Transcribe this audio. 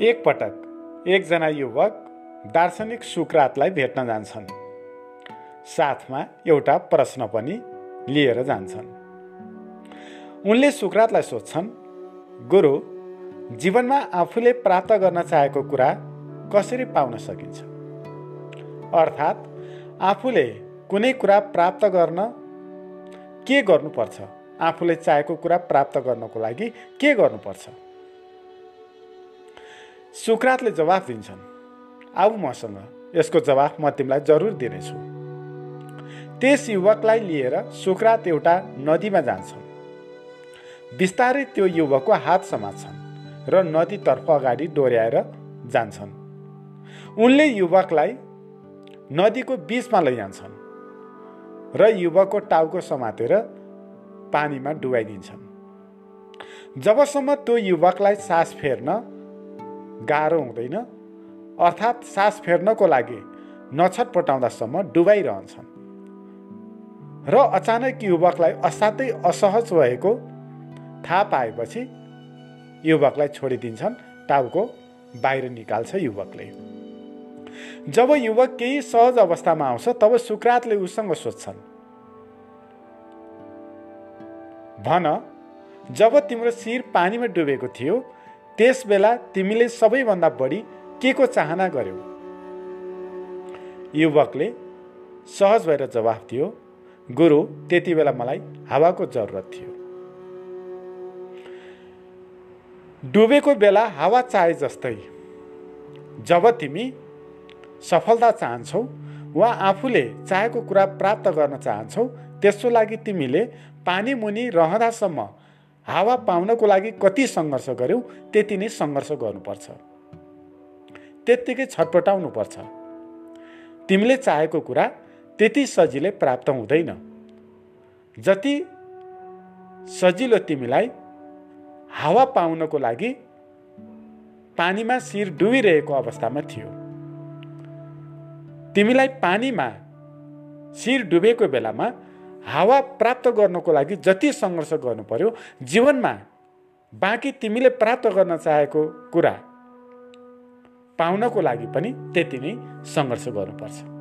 एकपटक एकजना युवक दार्शनिक सुक्रातलाई भेट्न जान्छन्। साथमा एउटा प्रश्न पनि लिएर जान्छन्। उनले सुक्रातलाई सोध्छन् गुरु जीवनमा आफूले प्राप्त गर्न चाहेको कुरा कसरी पाउन सकिन्छ? अर्थात् आफूले कुनै कुरा प्राप्त गर्न के गर्नुपर्छ? आफूले चाहेको कुरा प्राप्त गर्नको लागि के गर्नुपर्छ? सुक्रातले जवाफ दिन्छन्। आऊ मसँग यसको जवाफ म तिमीलाई जरुर दिनेछु त्यस युवकलाई लिएर सुक्रात एउटा नदीमा जान्छन्। बिस्तारै त्यो युवकको हात समात्छन् र नदीतर्फ अगाडि डोर्याएर जान्छन्। उनले युवकलाई नदीको बिचमा लैजान्छन् र युवकको टाउको समातेर पानीमा डुबाइदिन्छन्। जबसम्म त्यो युवकलाई सास फेर्न गाह्रो हुँदैन। अर्थात् सास फेर्नको लागि नछटपटाउँदासम्म डुबाइरहन्छन् र अचानक युवकलाई असाध्यै असहज भएको थाहा पाएपछि युवकलाई छोडिदिन्छन् टाउको बाहिर निकाल्छ युवकले। जब युवक केही सहज अवस्थामा आउँछ तब सुक्रातले उसँग सोध्छन् भन जब तिम्रो शिर पानीमा डुबेको थियो त्यस बेला तिमीले सबैभन्दा बढी के को चाहना गर्यौ? युवकले सहज भएर जवाफ दियो गुरु त्यति बेला मलाई हावाको जरुरत थियो। डुबेको बेला हावा चाहे जस्तै। जब तिमी सफलता चाहन्छौ वा आफूले चाहेको कुरा प्राप्त गर्न चाहन्छौ त्यसको लागि तिमीले पानी मुनि रहँदासम्म हावा पाउनको लागि कति सङ्घर्ष गर्यौ त्यति नै सङ्घर्ष गर्नुपर्छ। त्यत्तिकै छटपटाउनुपर्छ। तिमीले चाहेको कुरा त्यति सजिलै प्राप्त हुँदैन। जति सजिलो तिमीलाई हावा पाउनको लागि पानीमा शिर डुबिरहेको अवस्थामा थियो। तिमीलाई पानीमा शिर डुबेको बेलामा हावा प्राप्त गर्नको लागि जति सङ्घर्ष गर्नु पर्यो जीवनमा बाँकी तिमीले प्राप्त गर्न चाहेको कुरा पाउनको लागि पनि त्यति नै सङ्घर्ष गर्नुपर्छ।